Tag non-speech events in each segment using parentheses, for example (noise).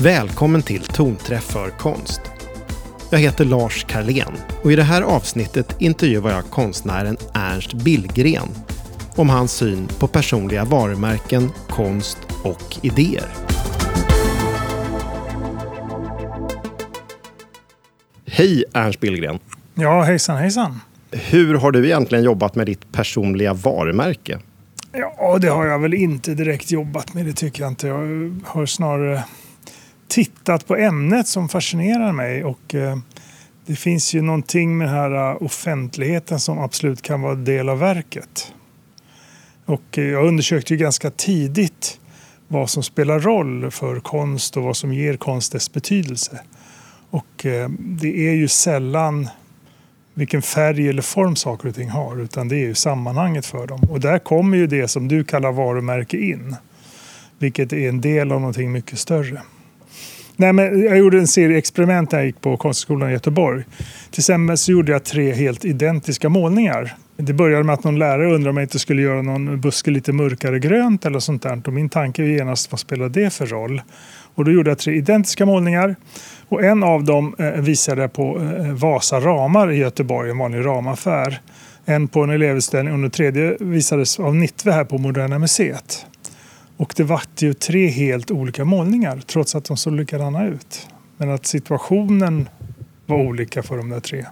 Välkommen till Tonträff för konst. Jag heter Lars Karlén och i det här avsnittet intervjuar jag konstnären Ernst Billgren om hans syn på personliga varumärken, konst och idéer. Hej Ernst Billgren! Ja, hejsan hejsan! Hur har du egentligen jobbat med ditt personliga varumärke? Ja, det har jag väl inte direkt jobbat med, det tycker jag inte. Jag har snarare tittat på ämnet som fascinerar mig och eh, det finns ju någonting med den här eh, offentligheten som absolut kan vara del av verket. Och eh, jag undersökte ju ganska tidigt vad som spelar roll för konst och vad som ger konst dess betydelse. Och det är ju sällan vilken färg eller form saker och ting har utan det är ju sammanhanget för dem. Och där kommer ju det som du kallar varumärke in. Vilket är en del av någonting mycket större. Nej, men jag gjorde en serie experiment när jag gick på Konsthögskolan i Göteborg. Till exempel så gjorde jag tre helt identiska målningar. Det började med att någon lärare undrade om jag inte skulle göra någon buske lite mörkare grönt eller sånt där. Och min tanke var genast vad spelar det för roll? Och då gjorde jag tre identiska målningar. Och en av dem eh, visade jag på eh, Vasa ramar i Göteborg, en vanlig ramaffär. En på en elevutställning och den tredje visades av Nittve här på Moderna Museet. Och det vart ju tre helt olika målningar trots att de såg likadana ut. Men att situationen var olika för de där tre.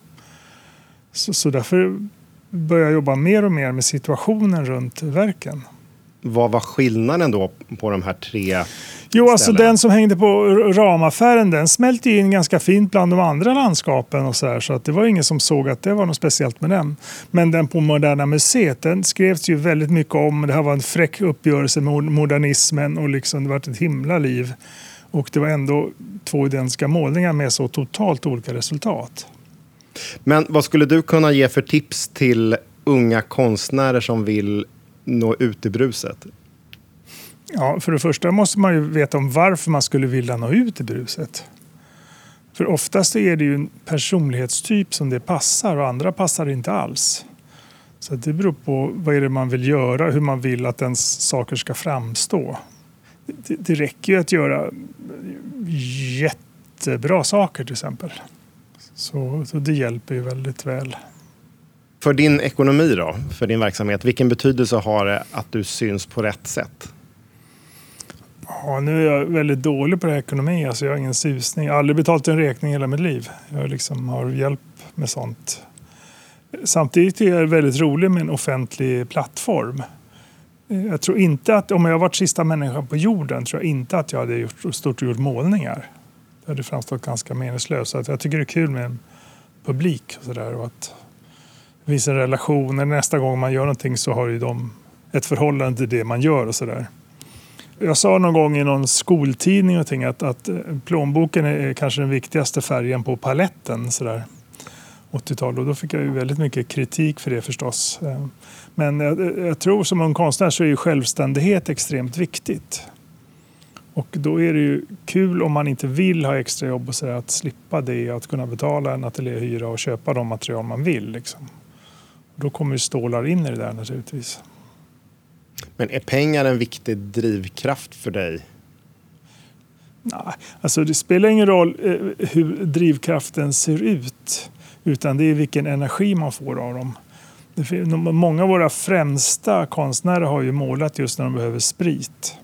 Så, så därför började jag jobba mer och mer med situationen runt verken. Vad var skillnaden då på de här tre Jo, alltså den som hängde på ramaffären den smälte in ganska fint bland de andra landskapen och så här, så att det var ingen som såg att det var något speciellt med den. Men den på Moderna Museet den skrevs ju väldigt mycket om. Det här var en fräck uppgörelse med modernismen och liksom det var ett himla liv. Och det var ändå två identiska målningar med så totalt olika resultat. Men vad skulle du kunna ge för tips till unga konstnärer som vill nå ut i bruset? Ja, för det första måste man ju veta om varför man skulle vilja nå ut i bruset. För oftast är det ju en personlighetstyp som det passar och andra passar inte alls. Så det beror på vad är det man vill göra, hur man vill att ens saker ska framstå. Det, det räcker ju att göra jättebra saker till exempel. Så, så det hjälper ju väldigt väl. För din ekonomi då, för din verksamhet, vilken betydelse har det att du syns på rätt sätt? Ja, nu är jag väldigt dålig på det här ekonomi. Alltså jag har ingen susning. Jag har aldrig betalat en räkning i hela mitt liv. Jag liksom har hjälp med sånt. Samtidigt är jag väldigt rolig med en offentlig plattform. Jag tror inte att om jag varit sista människan på jorden tror jag inte att jag hade gjort, stort gjort målningar. Det hade framstått ganska meningslöst. Så jag tycker det är kul med en publik och sådär. Och att visa relationer. Nästa gång man gör någonting så har ju de ett förhållande till det man gör och sådär. Jag sa någon gång i någon skoltidning och ting att, att eh, plånboken är kanske den viktigaste färgen på paletten. 80-tal och då fick jag ju väldigt mycket kritik för det förstås. Eh, men jag, jag tror som en konstnär så är ju självständighet extremt viktigt. Och då är det ju kul om man inte vill ha extrajobb och så där, att slippa det, att kunna betala en ateljéhyra och köpa de material man vill. Liksom. Då kommer ju stålar in i det där naturligtvis. Men är pengar en viktig drivkraft för dig? Nej, alltså det spelar ingen roll eh, hur drivkraften ser ut utan det är vilken energi man får av dem. Många av våra främsta konstnärer har ju målat just när de behöver sprit.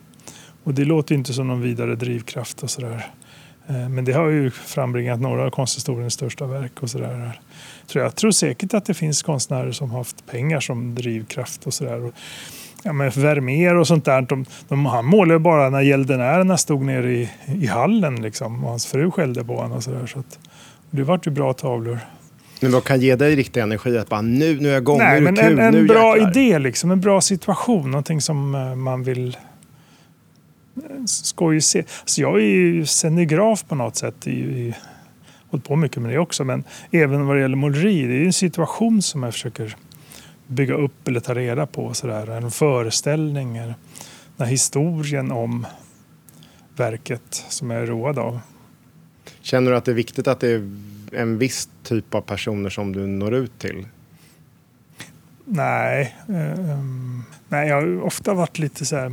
Och det låter inte som någon vidare drivkraft och sådär. Eh, men det har ju frambringat några av konsthistoriens största verk och sådär. Jag tror säkert att det finns konstnärer som haft pengar som drivkraft och sådär ja, men Vermeer och sånt där. De, de, han målade bara när gäldenärerna stod nere i, i hallen liksom, och hans fru skällde på honom. Och så där, så att, det vart ju bra tavlor. Men vad kan ge dig riktig energi? Att bara nu, nu är jag igång, Nej, nu är det men kul, En, en bra jäklar. idé, liksom, en bra situation, någonting som uh, man vill uh, skoj se. Alltså jag är ju scenograf på något sätt. I, i, hållit på mycket med det också, men även vad det gäller måleri, det är en situation som jag försöker bygga upp eller ta reda på. Sådär. En föreställning, den historien om verket som jag är road av. Känner du att det är viktigt att det är en viss typ av personer som du når ut till? Nej, um, nej jag har ofta varit lite så här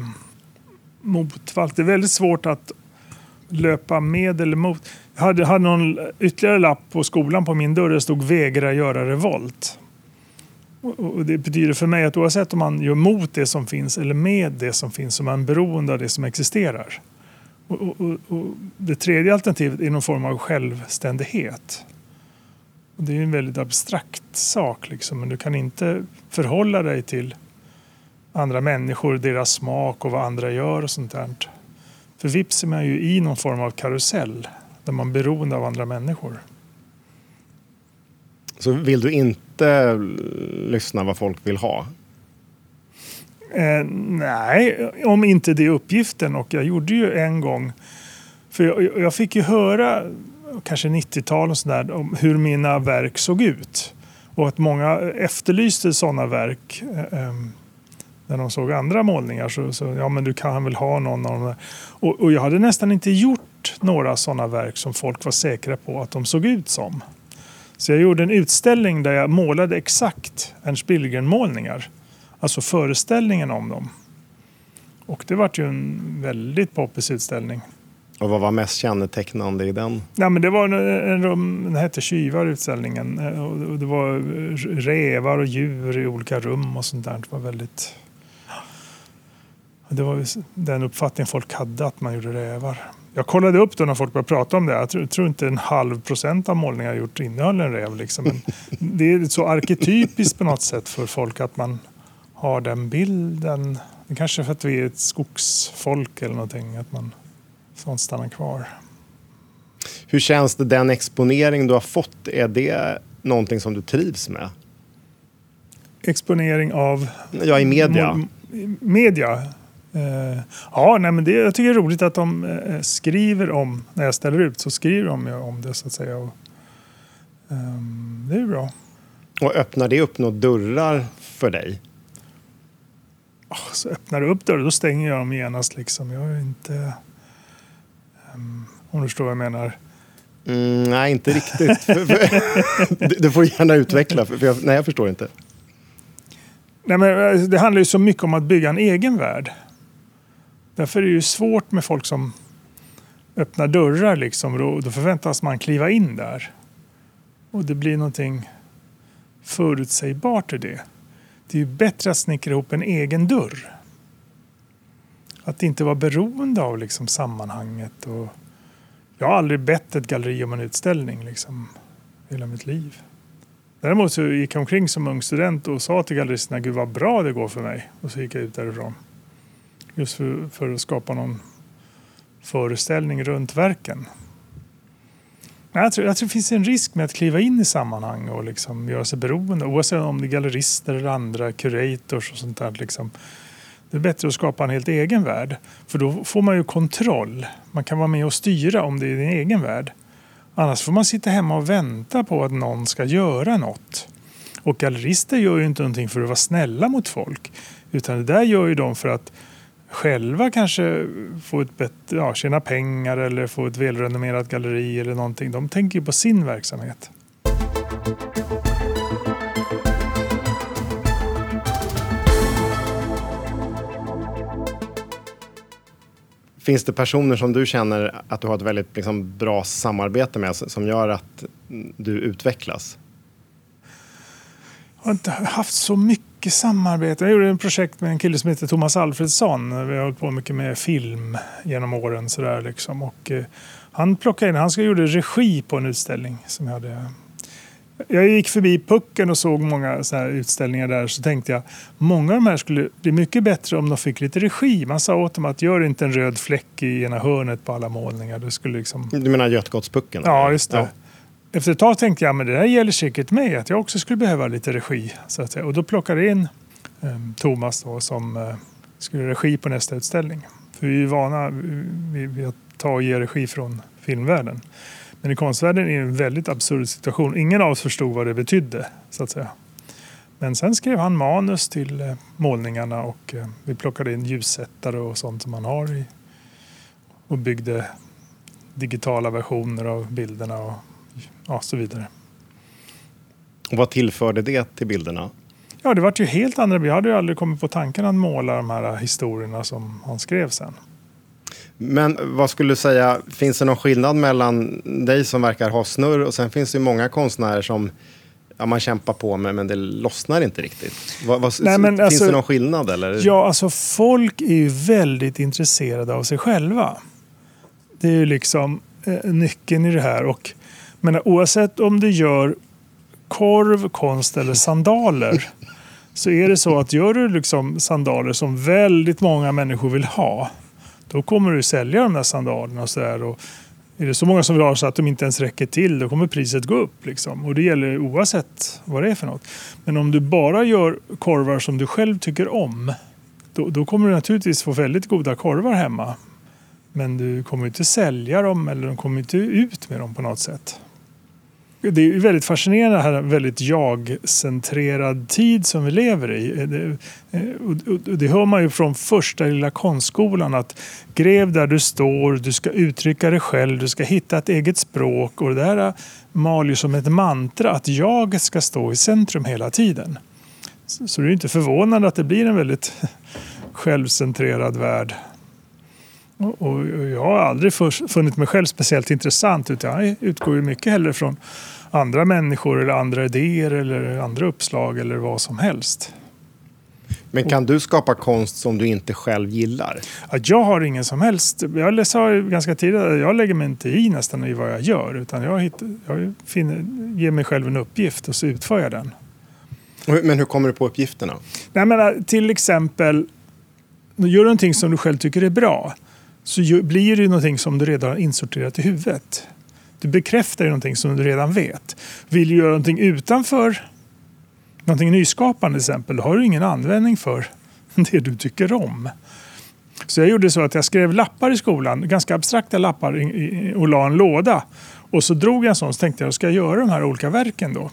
motvallt. Det är väldigt svårt att löpa med eller mot. Jag hade, hade någon ytterligare lapp på skolan på min dörr där det stod vägra göra revolt. Och, och det betyder för mig att oavsett om man gör mot det som finns eller med det som finns så är man beroende av det som existerar. Och, och, och det tredje alternativet är någon form av självständighet. Och det är en väldigt abstrakt sak liksom, men du kan inte förhålla dig till andra människor, deras smak och vad andra gör och sånt där. För vips är man ju i någon form av karusell där man är beroende av andra människor. Så vill du inte lyssna vad folk vill ha? Eh, nej, om inte det är uppgiften. Och jag gjorde ju en gång, för jag, jag fick ju höra, kanske 90-tal och sådär, om hur mina verk såg ut. Och att många efterlyste sådana verk. Eh, eh när de såg andra målningar så, så ja men du kan väl ha någon av de där. Och, och jag hade nästan inte gjort några sådana verk som folk var säkra på att de såg ut som. Så jag gjorde en utställning där jag målade exakt Ernst Billgren-målningar. Alltså föreställningen om dem. Och det var ju en väldigt poppis utställning. Och vad var mest kännetecknande i den? Ja, men det var en, en, den hette Tjuvar utställningen. Och det var rävar och djur i olika rum och sånt där. Det var väldigt det var den uppfattningen folk hade att man gjorde rävar. Jag kollade upp då när folk började prata om det. Jag tror, tror inte en halv procent av målningar jag gjort innehöll en räv. Liksom. Men (laughs) det är så arketypiskt på något sätt för folk att man har den bilden. Det kanske för att vi är ett skogsfolk eller någonting. Att man sånt stannar kvar. Hur känns det den exponering du har fått? Är det någonting som du trivs med? Exponering av? Ja, i media. Media? Uh, ja, nej, men det, jag tycker det är roligt att de uh, skriver om, när jag ställer ut så skriver de om det så att säga. Och, um, det är bra. Och öppnar det upp några dörrar för dig? Oh, så öppnar det upp dörrar, då stänger jag dem genast liksom. Jag är inte... Um, om du förstår vad jag menar. Mm, nej, inte riktigt. (laughs) du får gärna utveckla, för jag, nej, jag förstår inte. Nej, men eh, det handlar ju så mycket om att bygga en egen värld. Därför är det ju svårt med folk som öppnar dörrar liksom. Då, då förväntas man kliva in där. Och det blir någonting förutsägbart i det. Det är ju bättre att snickra ihop en egen dörr. Att inte vara beroende av liksom sammanhanget. Och jag har aldrig bett ett galleri om en utställning liksom, hela mitt liv. Däremot så gick jag omkring som ung student och sa till galleristerna, gud vad bra det går för mig. Och så gick jag ut därifrån. Just för, för att skapa någon föreställning runt verken. Jag tror, jag tror det finns en risk med att kliva in i sammanhang och liksom göra sig beroende. Oavsett om det är gallerister eller andra curators och sånt där. Liksom. Det är bättre att skapa en helt egen värld. För då får man ju kontroll. Man kan vara med och styra om det är din egen värld. Annars får man sitta hemma och vänta på att någon ska göra något. Och gallerister gör ju inte någonting för att vara snälla mot folk. Utan det där gör ju de för att själva kanske få ett bättre, ja, tjäna pengar eller få ett välrenommerat galleri eller någonting. De tänker ju på sin verksamhet. Finns det personer som du känner att du har ett väldigt liksom, bra samarbete med som gör att du utvecklas? Jag har inte haft så mycket samarbete. Jag gjorde ett projekt med en kille som heter Thomas Alfredsson. Vi har hållit på mycket med film genom åren. Sådär liksom. och, eh, han plockade in, han gjorde regi på en utställning som jag hade. Jag gick förbi Pucken och såg många så utställningar där så tänkte jag många av de här skulle bli mycket bättre om de fick lite regi. Man sa åt dem att gör inte en röd fläck i ena hörnet på alla målningar. Det skulle liksom... Du menar Götgatspucken? Ja, just det. Ja efter ett tag tänkte jag att det här gäller säkert mig, att jag också skulle behöva lite regi. Så att, och då plockade jag in eh, Thomas då, som eh, skulle regi på nästa utställning. För vi är vana vid att ta och ge regi från filmvärlden. Men i konstvärlden är det en väldigt absurd situation. Ingen av oss förstod vad det betydde. så att säga. Men sen skrev han manus till eh, målningarna och eh, vi plockade in ljussättare och sånt som man har i, och byggde digitala versioner av bilderna och ja, så vidare. Och vad tillförde det till bilderna? Ja, det var ju helt andra. Vi hade ju aldrig kommit på tanken att måla de här historierna som han skrev sen. Men vad skulle du säga, finns det någon skillnad mellan dig som verkar ha snurr och sen finns det ju många konstnärer som ja, man kämpar på med men det lossnar inte riktigt. Vad, vad, Nej, finns alltså, det någon skillnad? Eller? Ja, alltså folk är ju väldigt intresserade av sig själva. Det är ju liksom eh, nyckeln i det här. Och, men oavsett om du gör korv, konst eller sandaler så är det så att gör du liksom sandaler som väldigt många människor vill ha då kommer du sälja de där sandalerna och sådär. Är det så många som vill ha så att de inte ens räcker till då kommer priset gå upp. Liksom. Och det gäller oavsett vad det är för något. Men om du bara gör korvar som du själv tycker om då, då kommer du naturligtvis få väldigt goda korvar hemma. Men du kommer inte sälja dem eller de kommer inte ut med dem på något sätt det är väldigt fascinerande den här väldigt jag-centrerad tid som vi lever i. Eh, det, eh, det hör man ju från första lilla konstskolan att gräv där du står, du ska uttrycka dig själv, du ska hitta ett eget språk och det där eh, mal ju som ett mantra att jag ska stå i centrum hela tiden. Så det är inte förvånande att det blir en väldigt (laughs) självcentrerad värld. Och jag har aldrig funnit mig själv speciellt intressant utan jag utgår ju mycket hellre från andra människor eller andra idéer eller andra uppslag eller vad som helst. Men kan du skapa konst som du inte själv gillar? Ja, jag har ingen som helst. Jag sa ganska tidigt jag lägger mig inte i nästan i vad jag gör. Utan jag, hittar, jag finner, ger mig själv en uppgift och så utför jag den. Men hur kommer du på uppgifterna? Nej, men, till exempel, gör du någonting som du själv tycker är bra så blir det ju någonting som du redan har insorterat i huvudet. Du bekräftar ju någonting som du redan vet. Vill du göra någonting utanför någonting nyskapande till exempel, då har du ingen användning för (laughs) det du tycker om. Så jag gjorde så att jag skrev lappar i skolan, ganska abstrakta lappar och la en låda. Och så drog jag en sån så tänkte jag, ska jag göra de här olika verken då?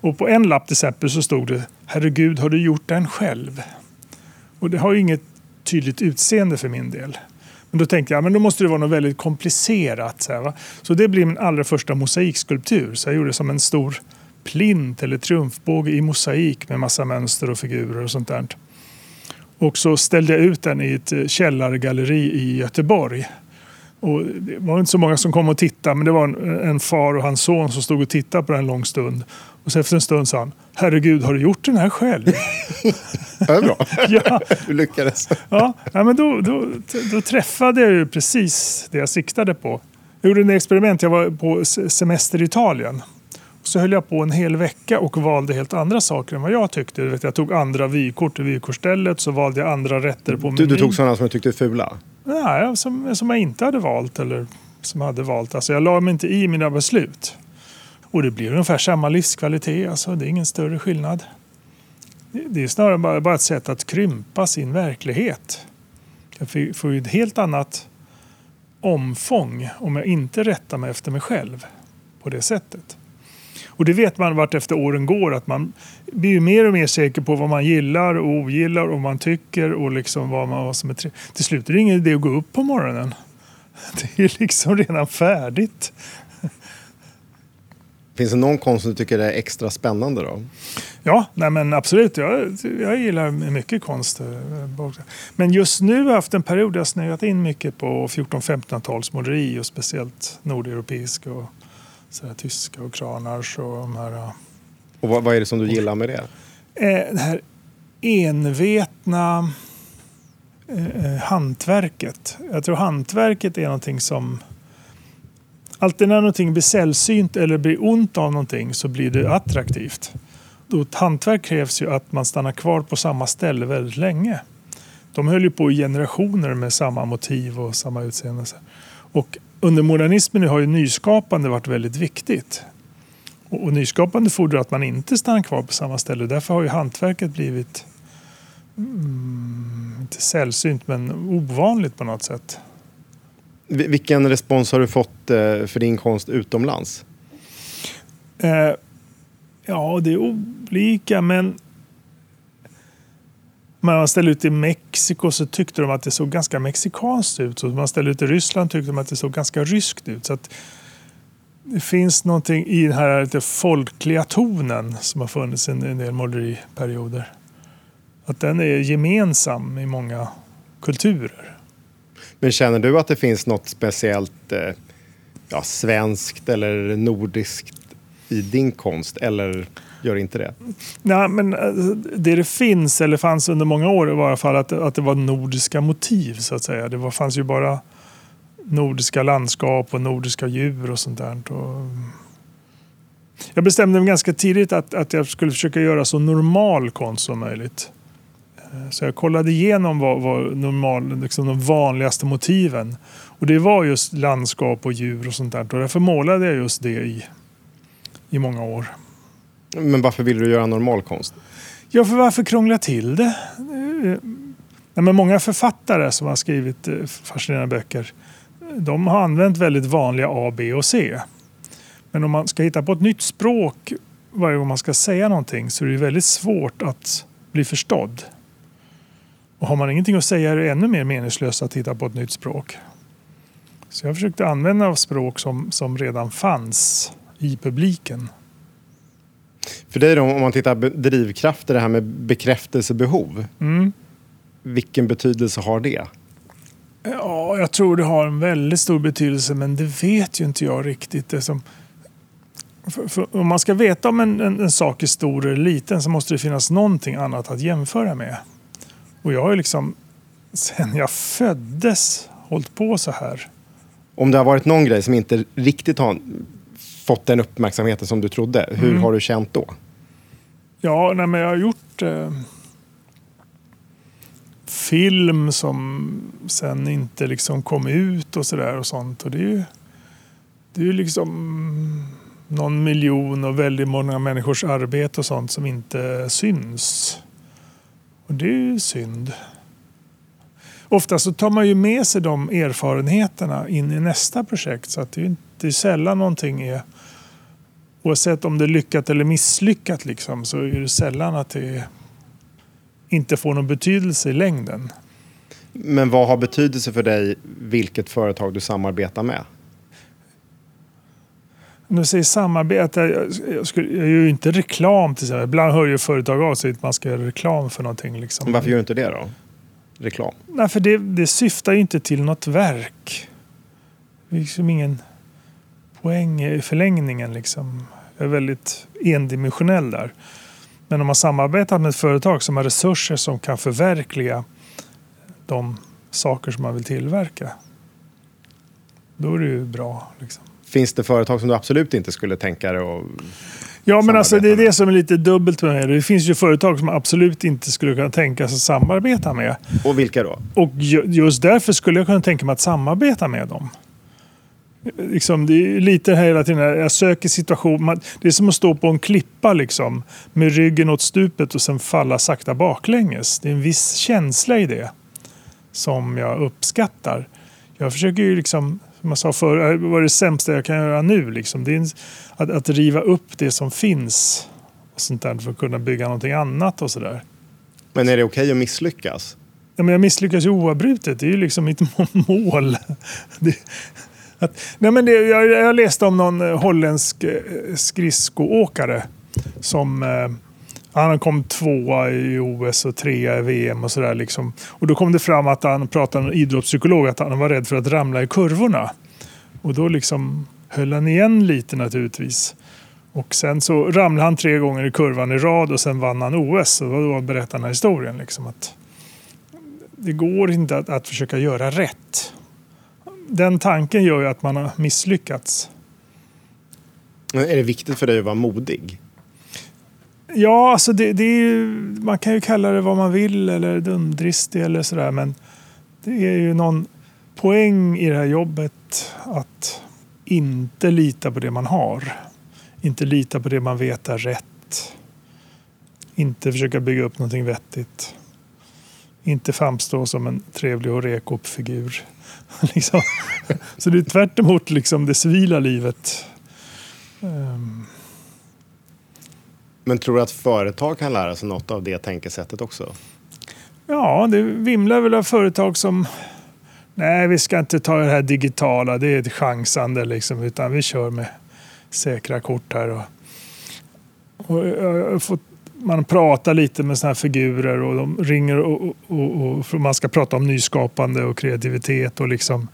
Och på en lapp till exempel så stod det Herregud, har du gjort den själv? Och det har ju inget tydligt utseende för min del. Men då tänkte jag men då måste det vara något väldigt komplicerat. Så, här, så det blev min allra första mosaikskulptur. Så jag gjorde som en stor plint eller triumfbåge i mosaik med massa mönster och figurer och sånt där. Och så ställde jag ut den i ett eh, källargalleri i Göteborg. Och det var inte så många som kom och tittade men det var en, en far och hans son som stod och tittade på den en lång stund. Och så efter en stund sa han Herregud, har du gjort den här själv? (laughs) det är bra. (laughs) ja. Du lyckades. ja, ja, men då, då, då träffade jag ju precis det jag siktade på. Jag gjorde en experiment. Jag var på semester i Italien. Så höll jag på en hel vecka och valde helt andra saker än vad jag tyckte. Jag tog andra vykort i vykortsstället så valde jag andra rätter på menyn. Du, du tog sådana som du tyckte är fula? Nej, som, som jag inte hade valt eller som hade valt. Alltså jag la mig inte i mina beslut. Och det blir ungefär samma livskvalitet. Alltså, det är ingen större skillnad. Det är snarare bara, ett sätt att krympa sin verklighet. Jag får ju ett helt annat omfång om jag inte rättar mig efter mig själv på det sättet. Och det vet man vart efter åren går att man blir mer och mer säker på vad man gillar och ogillar och vad man tycker och liksom vad, man, vad som är trevligt. Till slut är det ingen idé att gå upp på morgonen. (laughs) Det är liksom redan färdigt. Finns det någon konst som du tycker är extra spännande då? Ja, nej men absolut. Jag, jag gillar mycket konst. Men just nu har jag haft en period där jag snöat in mycket på 14-1500-talsmåleri och speciellt nordeuropeiska och så tyska och Kranars och de här. Och vad, vad är det som du gillar med det? Eh, det här envetna eh, eh, hantverket. Jag tror hantverket är någonting som Alltid när någonting blir sällsynt eller blir ont av någonting så blir det attraktivt. Då ett hantverk krävs ju att man stannar kvar på samma ställe väldigt länge. De höll ju på i generationer med samma motiv och samma utseende. Och under modernismen har ju nyskapande varit väldigt viktigt. Och, nyskapande fordrar att man inte stannar kvar på samma ställe. Därför har ju hantverket blivit mm, inte sällsynt men ovanligt på något sätt. Vilken respons har du fått eh, för din konst utomlands? Eh, ja, det är olika men när man ställde ut i Mexiko så tyckte de att det såg ganska mexikanskt ut. Så man ställde ut i Ryssland tyckte de att det såg ganska ryskt ut. Så det finns någonting i den här lite folkliga tonen som har funnits i en del måleriperioder. Att den är gemensam i många kulturer. Men känner du att det finns något speciellt eh, ja, svenskt eller nordiskt i din konst? Eller gör inte det? Nej, men eh, det det finns, eller fanns under många år, i varje fall att, att det var nordiska motiv. så att säga. Det var, fanns ju bara nordiska landskap och nordiska djur och sånt där. Och mm. jag bestämde mig ganska tidigt att, att jag skulle försöka göra så normal konst som möjligt. Eh, så jag kollade igenom vad, vad normal, liksom de vanligaste motiven. Och det var just landskap och djur och sånt där. Och därför målade jag just det i, i många år. Men varför vill du göra normal konst? Ja, för varför krångla till det? Eh, Nej, men många författare som har skrivit eh, fascinerande böcker de har använt väldigt vanliga A, B och C. Men om man ska hitta på ett nytt språk varje gång man ska säga någonting så är det väldigt svårt att bli förstådd. Och har man ingenting att säga är det ännu mer meningslöst att hitta på ett nytt språk. Så jag försökte använda språk som, som redan fanns i publiken. För dig då, om man tittar på drivkrafter, det här med bekräftelsebehov. Mm. Vilken betydelse har det? Ja, jag tror det har en väldigt stor betydelse men det vet ju inte jag riktigt. Det som, för, för om man ska veta om en, en, en, sak är stor eller liten så måste det finnas någonting annat att jämföra med. Och jag har ju liksom sen jag föddes hållit på så här. Om det har varit någon grej som inte riktigt har fått den uppmärksamheten som du trodde, hur mm. har du känt då? Ja, nej, men jag har gjort eh, film som sen inte liksom kom ut och sådär och sånt. Och det är ju det är liksom någon miljon och väldigt många människors arbete och sånt som inte syns. Och det är ju synd. Ofta så tar man ju med sig de erfarenheterna in i nästa projekt så att det är, inte, sällan någonting är Oavsett om det är lyckat eller misslyckat liksom, så är det sällan att det inte får någon betydelse i längden. Men vad har betydelse för dig vilket företag du samarbetar med? När du säger samarbete, jag, jag, skulle, jag gör ju inte reklam till exempel. Ibland hör ju företag av sig att man ska göra reklam för någonting. Liksom. Varför gör du inte det då? Reklam? Nej, för det, det syftar ju inte till något verk. Det är liksom ingen poäng i förlängningen. Liksom. Jag är väldigt endimensionell där. Men om man samarbetar med ett företag som har resurser som kan förverkliga de saker som man vill tillverka. Då är det ju bra. Liksom. Finns det företag som du absolut inte skulle tänka dig att Ja, men alltså det är det som är lite dubbelt med det. Det finns ju företag som absolut inte skulle kunna tänka sig att samarbeta med. Och vilka då? Och just därför skulle jag kunna tänka mig att samarbeta med dem liksom, det är lite här hela tiden, jag söker situation. Det är som att stå på en klippa liksom, med ryggen åt stupet och sen falla sakta baklänges. Det är en viss känsla i det som jag uppskattar. Jag försöker ju liksom, jag sa förr, vad är det sämsta jag kan göra nu? Liksom. Det är en, att, att riva upp det som finns och sånt där för att kunna bygga någonting annat och sådär. Men är det okej okay att misslyckas? Ja, men jag misslyckas ju oavbrutet. Det är ju liksom mitt (laughs) mål. Det, att, nej men det, jag, jag läste om någon holländsk eh, skridskoåkare som eh, han kom tvåa i OS och trea i VM och sådär. Liksom. Och då kom det fram att han pratade med en idrottspsykolog att han var rädd för att ramla i kurvorna. Och då liksom höll han igen lite naturligtvis. Och sen så ramlade han tre gånger i kurvan i rad och sen vann han OS. Och då berättade han den här historien. Liksom, att det går inte att, att försöka göra rätt den tanken gör ju att man har misslyckats. är det viktigt för dig att vara modig? Ja, alltså det, det ju, man kan ju kalla det vad man vill eller dumdristig eller sådär. Men det är ju någon poäng i det här jobbet att inte lita på det man har. Inte lita på det man vet är rätt. Inte försöka bygga upp någonting vettigt. Inte framstå som en trevlig och rekop-figur. (laughs) liksom. Så det är tvärt emot liksom det civila livet. Um. Men tror du att företag kan lära sig något av det tänkesättet också? Ja, det vimlar väl av företag som Nej, vi ska inte ta det här digitala. Det är ett chansande liksom. Utan vi kör med säkra kort här. Och, och jag har fått man pratar lite med såna här figurer och de ringer och, och, och, och man ska prata om nyskapande och kreativitet och liksom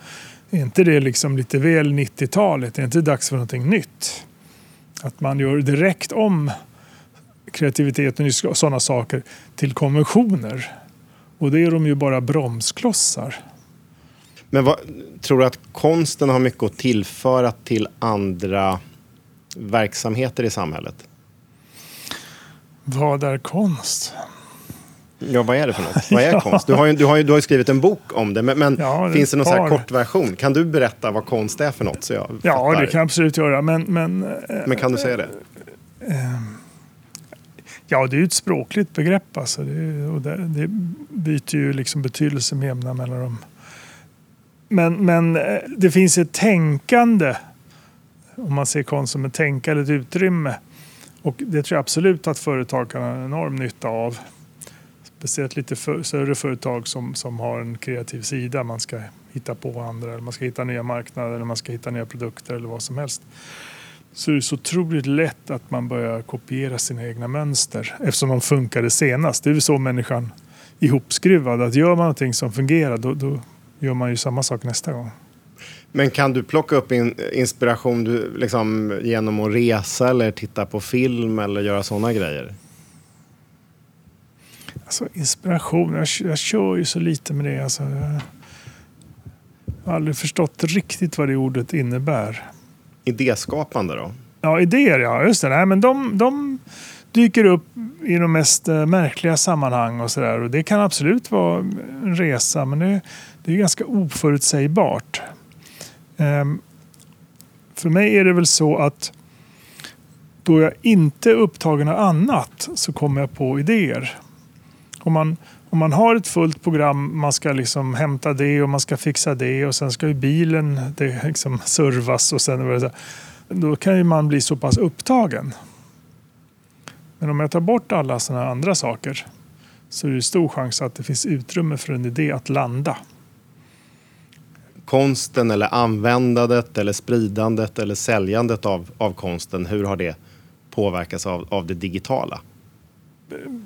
är inte det liksom lite väl 90-talet? Är inte dags för någonting nytt? Att man gör direkt om kreativitet och sådana saker till konventioner. Och det är de ju bara bromsklossar. Men vad, tror du att konsten har mycket att tillföra till andra verksamheter i samhället? Vad är konst? Ja, vad är det för något? Vad är (laughs) ja. konst? Du har, ju, du, har ju, du har ju skrivit en bok om det, men, men ja, finns det någon så kort version? Kan du berätta vad konst är för något? Så jag ja, fattar. det kan jag absolut göra. Men, men, men kan du säga det? Äh, ja, det är ju ett språkligt begrepp. Alltså. Det, och det, det byter ju liksom betydelse med jämna mellanrum. Men, men eh, det finns ett tänkande, om man ser konst som ett tänkande, ett utrymme. Och det tror jag absolut att företag kan ha en enorm nytta av. Speciellt lite för, större företag som, som har en kreativ sida. Man ska hitta på andra, eller man ska hitta nya marknader, eller man ska hitta nya produkter eller vad som helst. Så det är så otroligt lätt att man börjar kopiera sina egna mönster eftersom de funkade senast. Det är väl så människan ihopskruvad. Att gör man någonting som fungerar då, då gör man ju samma sak nästa gång. Men kan du plocka upp in, inspiration du, liksom, genom att resa eller titta på film eller göra sådana grejer? Alltså inspiration, jag, jag kör ju så lite med det. Alltså, jag har aldrig förstått riktigt vad det ordet innebär. Idéskapande då? Ja, idéer ja. Just det. Nej, men de, de dyker upp i de mest eh, märkliga sammanhang och sådär. Och det kan absolut vara en resa men det, det är ganska oförutsägbart. Ehm, för mig är det väl så att då jag inte är upptagen av annat så kommer jag på idéer. Om man, om man har ett fullt program, man ska liksom hämta det och man ska fixa det och sen ska ju bilen det liksom servas och sen då kan ju man bli så pass upptagen. Men om jag tar bort alla sådana andra saker så är det stor chans att det finns utrymme för en idé att landa. Konsten eller användandet eller spridandet eller säljandet av, av konsten, hur har det påverkats av, av det digitala?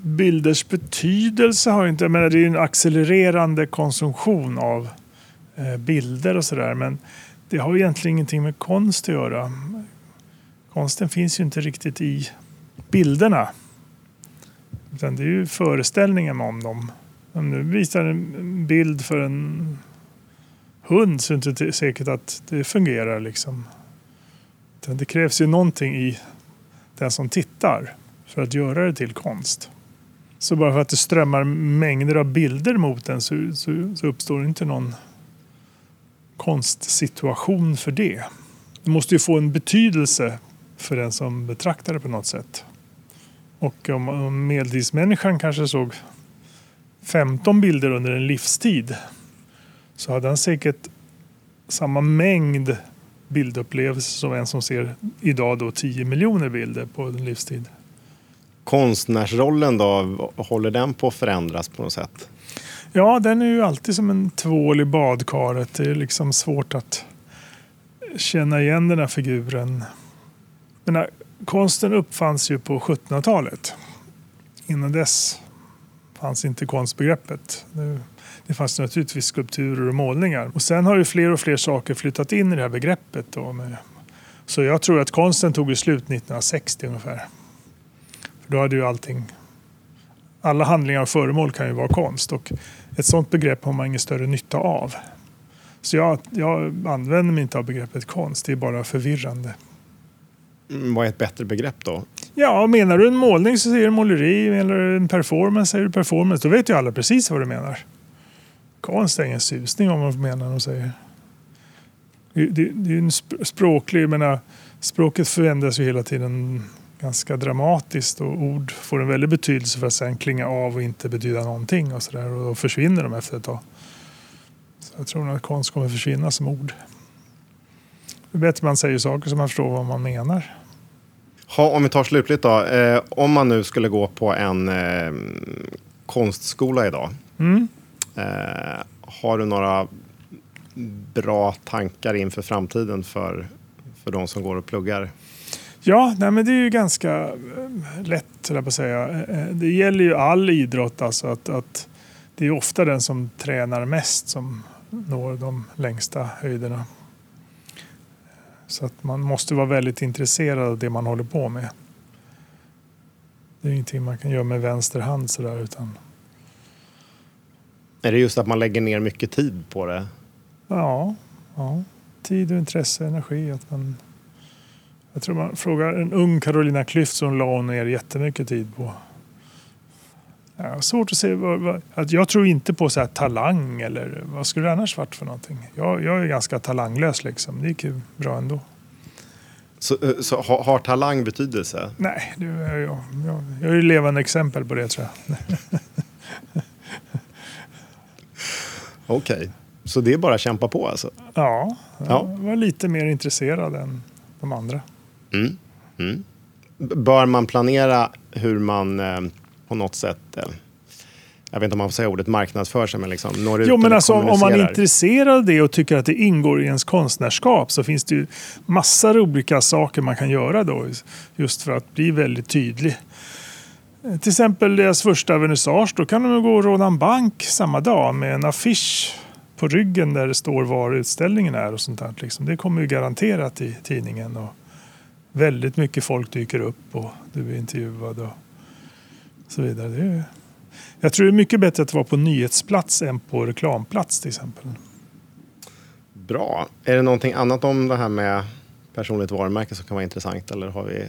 Bilders betydelse har inte... Jag menar, det är ju en accelererande konsumtion av eh, bilder och sådär. Men det har egentligen ingenting med konst att göra. Konsten finns ju inte riktigt i bilderna. Utan det är ju föreställningen om dem. Om du visar en bild för en hund så är det inte säkert att det fungerar. Liksom. Det krävs ju någonting i den som tittar för att göra det till konst. Så bara för att det strömmar mängder av bilder mot den så, så, så uppstår inte någon konstsituation för det. Det måste ju få en betydelse för den som betraktar det på något sätt. Och om, om medeltidsmänniskan kanske såg 15 bilder under en livstid så hade han säkert samma mängd bildupplevelser som en som ser idag då 10 miljoner bilder på en livstid konstnärsrollen då, håller den på att förändras på något sätt? Ja, den är ju alltid som en tvål i badkaret. Det är liksom svårt att känna igen den här figuren. Den här, konsten uppfanns ju på 1700-talet. Innan dess fanns inte konstbegreppet. Det fanns naturligtvis skulpturer och målningar. Och sen har ju fler och fler saker flyttat in i det här begreppet. Då Så jag tror att konsten tog slut 1960 ungefär. Då hade ju allting... Alla handlingar och föremål kan ju vara konst och ett sådant begrepp har man ingen större nytta av. Så jag, jag använder mig inte av begreppet konst, det är bara förvirrande. Mm, vad är ett bättre begrepp då? Ja, menar du en målning så säger du måleri, menar du en performance säger du performance. Då vet ju alla precis vad du menar. Konst är ingen susning om man menar och säger. Det, det, det är en språklig, jag menar, språket förändras ju hela tiden ganska dramatiskt och ord får en väldig betydelse för att sen klinga av och inte betyda någonting och sådär och då försvinner de efter ett tag. Så jag tror nog att konst kommer försvinna som ord. Det är bättre man säger saker som man förstår vad man menar. Ha, om vi tar slutligt då. Eh, om man nu skulle gå på en eh, konstskola idag. Mm. Eh, har du några bra tankar inför framtiden för, för de som går och pluggar? Ja, nej, men det är ju ganska eh, lätt, jag på att säga. Eh, eh, Det gäller ju all idrott. Alltså att, att det är ofta den som tränar mest som når de längsta höjderna. Så att man måste vara väldigt intresserad av det man håller på med. Det är ingenting man kan göra med vänster hand sådär utan Är det just att man lägger ner mycket tid på det? ja, ja. tid och intresse, energi. Att man, jag tror man frågar en ung Carolina Klüft som la hon ner jättemycket tid på. Ja, svårt att se. Vad, vad, att jag tror inte på så här talang eller vad skulle det annars varit för någonting. Jag, jag är ganska talanglös liksom. Det gick ju bra ändå. Så, eh, så har, har talang betydelse? Nej, det är jag, jag, jag är ju levande exempel på det tror jag. Okej. Så det är bara att kämpa på alltså? Ja, jag Ja. var lite mer intresserad än de andra. Mm. Mm. Bör man planera hur man eh, på något sätt, eh, jag vet inte om man får säga ordet marknadsför sig, men liksom når ut Jo, men alltså, om man är intresserad av det och tycker att det ingår i ens konstnärskap så finns det ju massor av olika saker man kan göra då just för att bli väldigt tydlig. Eh, Till exempel deras första vernissage, då kan de gå och råna en bank samma dag med en affisch på ryggen där det står var utställningen är och sånt där. Liksom. Det kommer ju garanterat i tidningen och väldigt mycket folk dyker upp och du är intervjuad och så vidare. Det är, jag tror det är mycket bättre att vara på nyhetsplats än på reklamplats till exempel. Bra. Är det någonting annat om det här med personligt varumärke som kan vara intressant? Eller har vi...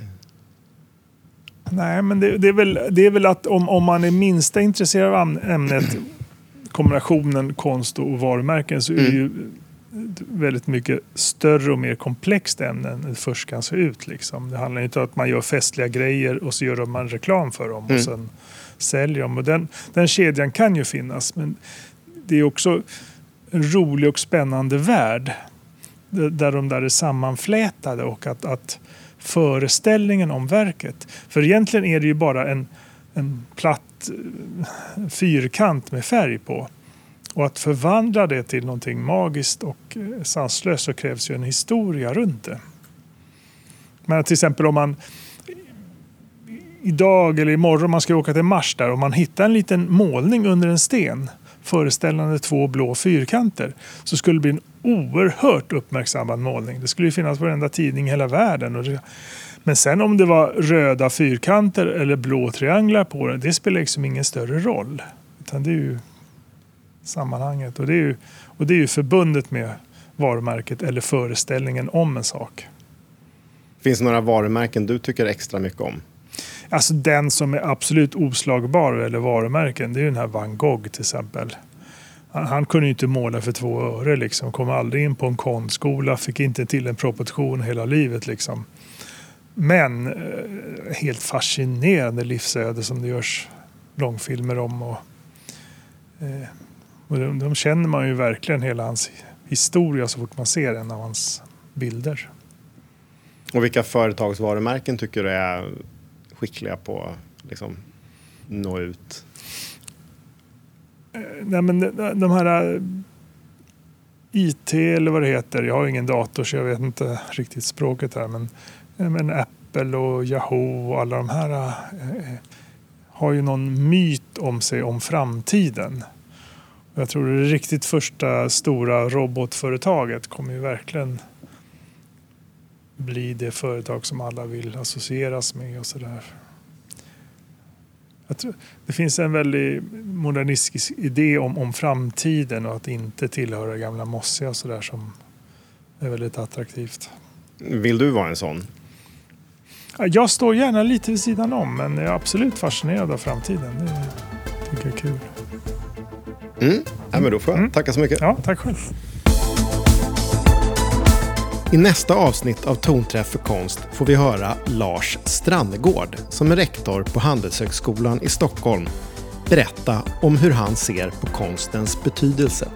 Nej, men det, det, är, väl, det är väl att om, om man är minsta intresserad av ämnet kombinationen konst och varumärken så är det ju väldigt mycket större och mer komplext ämne än det först kan se ut. Liksom. Det handlar inte om att man gör festliga grejer och så gör man reklam för dem Mm. och sen säljer dem. Och den, den kedjan kan ju finnas men det är också en rolig och spännande värld där de där är sammanflätade och att, att föreställningen om verket. För egentligen är det ju bara en, en platt eh, fyrkant med färg på. Och att förvandla det till någonting magiskt och eh, sanslöst så krävs ju en historia runt det. Men till exempel om man idag eller imorgon man ska åka till Mars där och man hittar en liten målning under en sten föreställande två blå fyrkanter så skulle det bli en oerhört uppmärksammad målning. Det skulle ju finnas på varenda tidning i hela världen. Men sen om det var röda fyrkanter eller blå trianglar på den, det spelar liksom ingen större roll. Utan det är ju sammanhanget och det är ju, och det är ju förbundet med varumärket eller föreställningen om en sak. Finns det några varumärken du tycker extra mycket om? Alltså den som är absolut oslagbar eller varumärken, det är den här van Gogh till exempel. Han, han kunde ju inte måla för två öre liksom. Kom aldrig in på en konstskola, fick inte till en proportion hela livet liksom. Men eh, helt fascinerande livsöde som det görs långfilmer om. Och, eh, och de, de känner man ju verkligen hela hans historia så fort man ser en av hans bilder. Och vilka företagsvarumärken tycker du är skickliga på att liksom, nå ut? Nej, men de, de här eh, IT eller vad det heter. Jag har ingen dator så jag vet inte riktigt språket här. Men, eh, men Apple och Yahoo och alla de här eh, har ju någon myt om sig om framtiden. Jag tror det riktigt första stora robotföretaget kommer ju verkligen bli det företag som alla vill associeras med och sådär. Det finns en väldigt modernistisk idé om, om framtiden och att inte tillhöra gamla mossiga och sådär som är väldigt attraktivt. Vill du vara en sån? Ja, Jag står gärna lite vid sidan om men jag är absolut fascinerad av framtiden. Det tycker jag är kul. Mm. Ja, men då får jag Mm. tacka så mycket. Ja, tack själv. I nästa avsnitt av Tonträff för konst får vi höra Lars Strandegård som är rektor på Handelshögskolan i Stockholm berätta om hur han ser på konstens betydelse.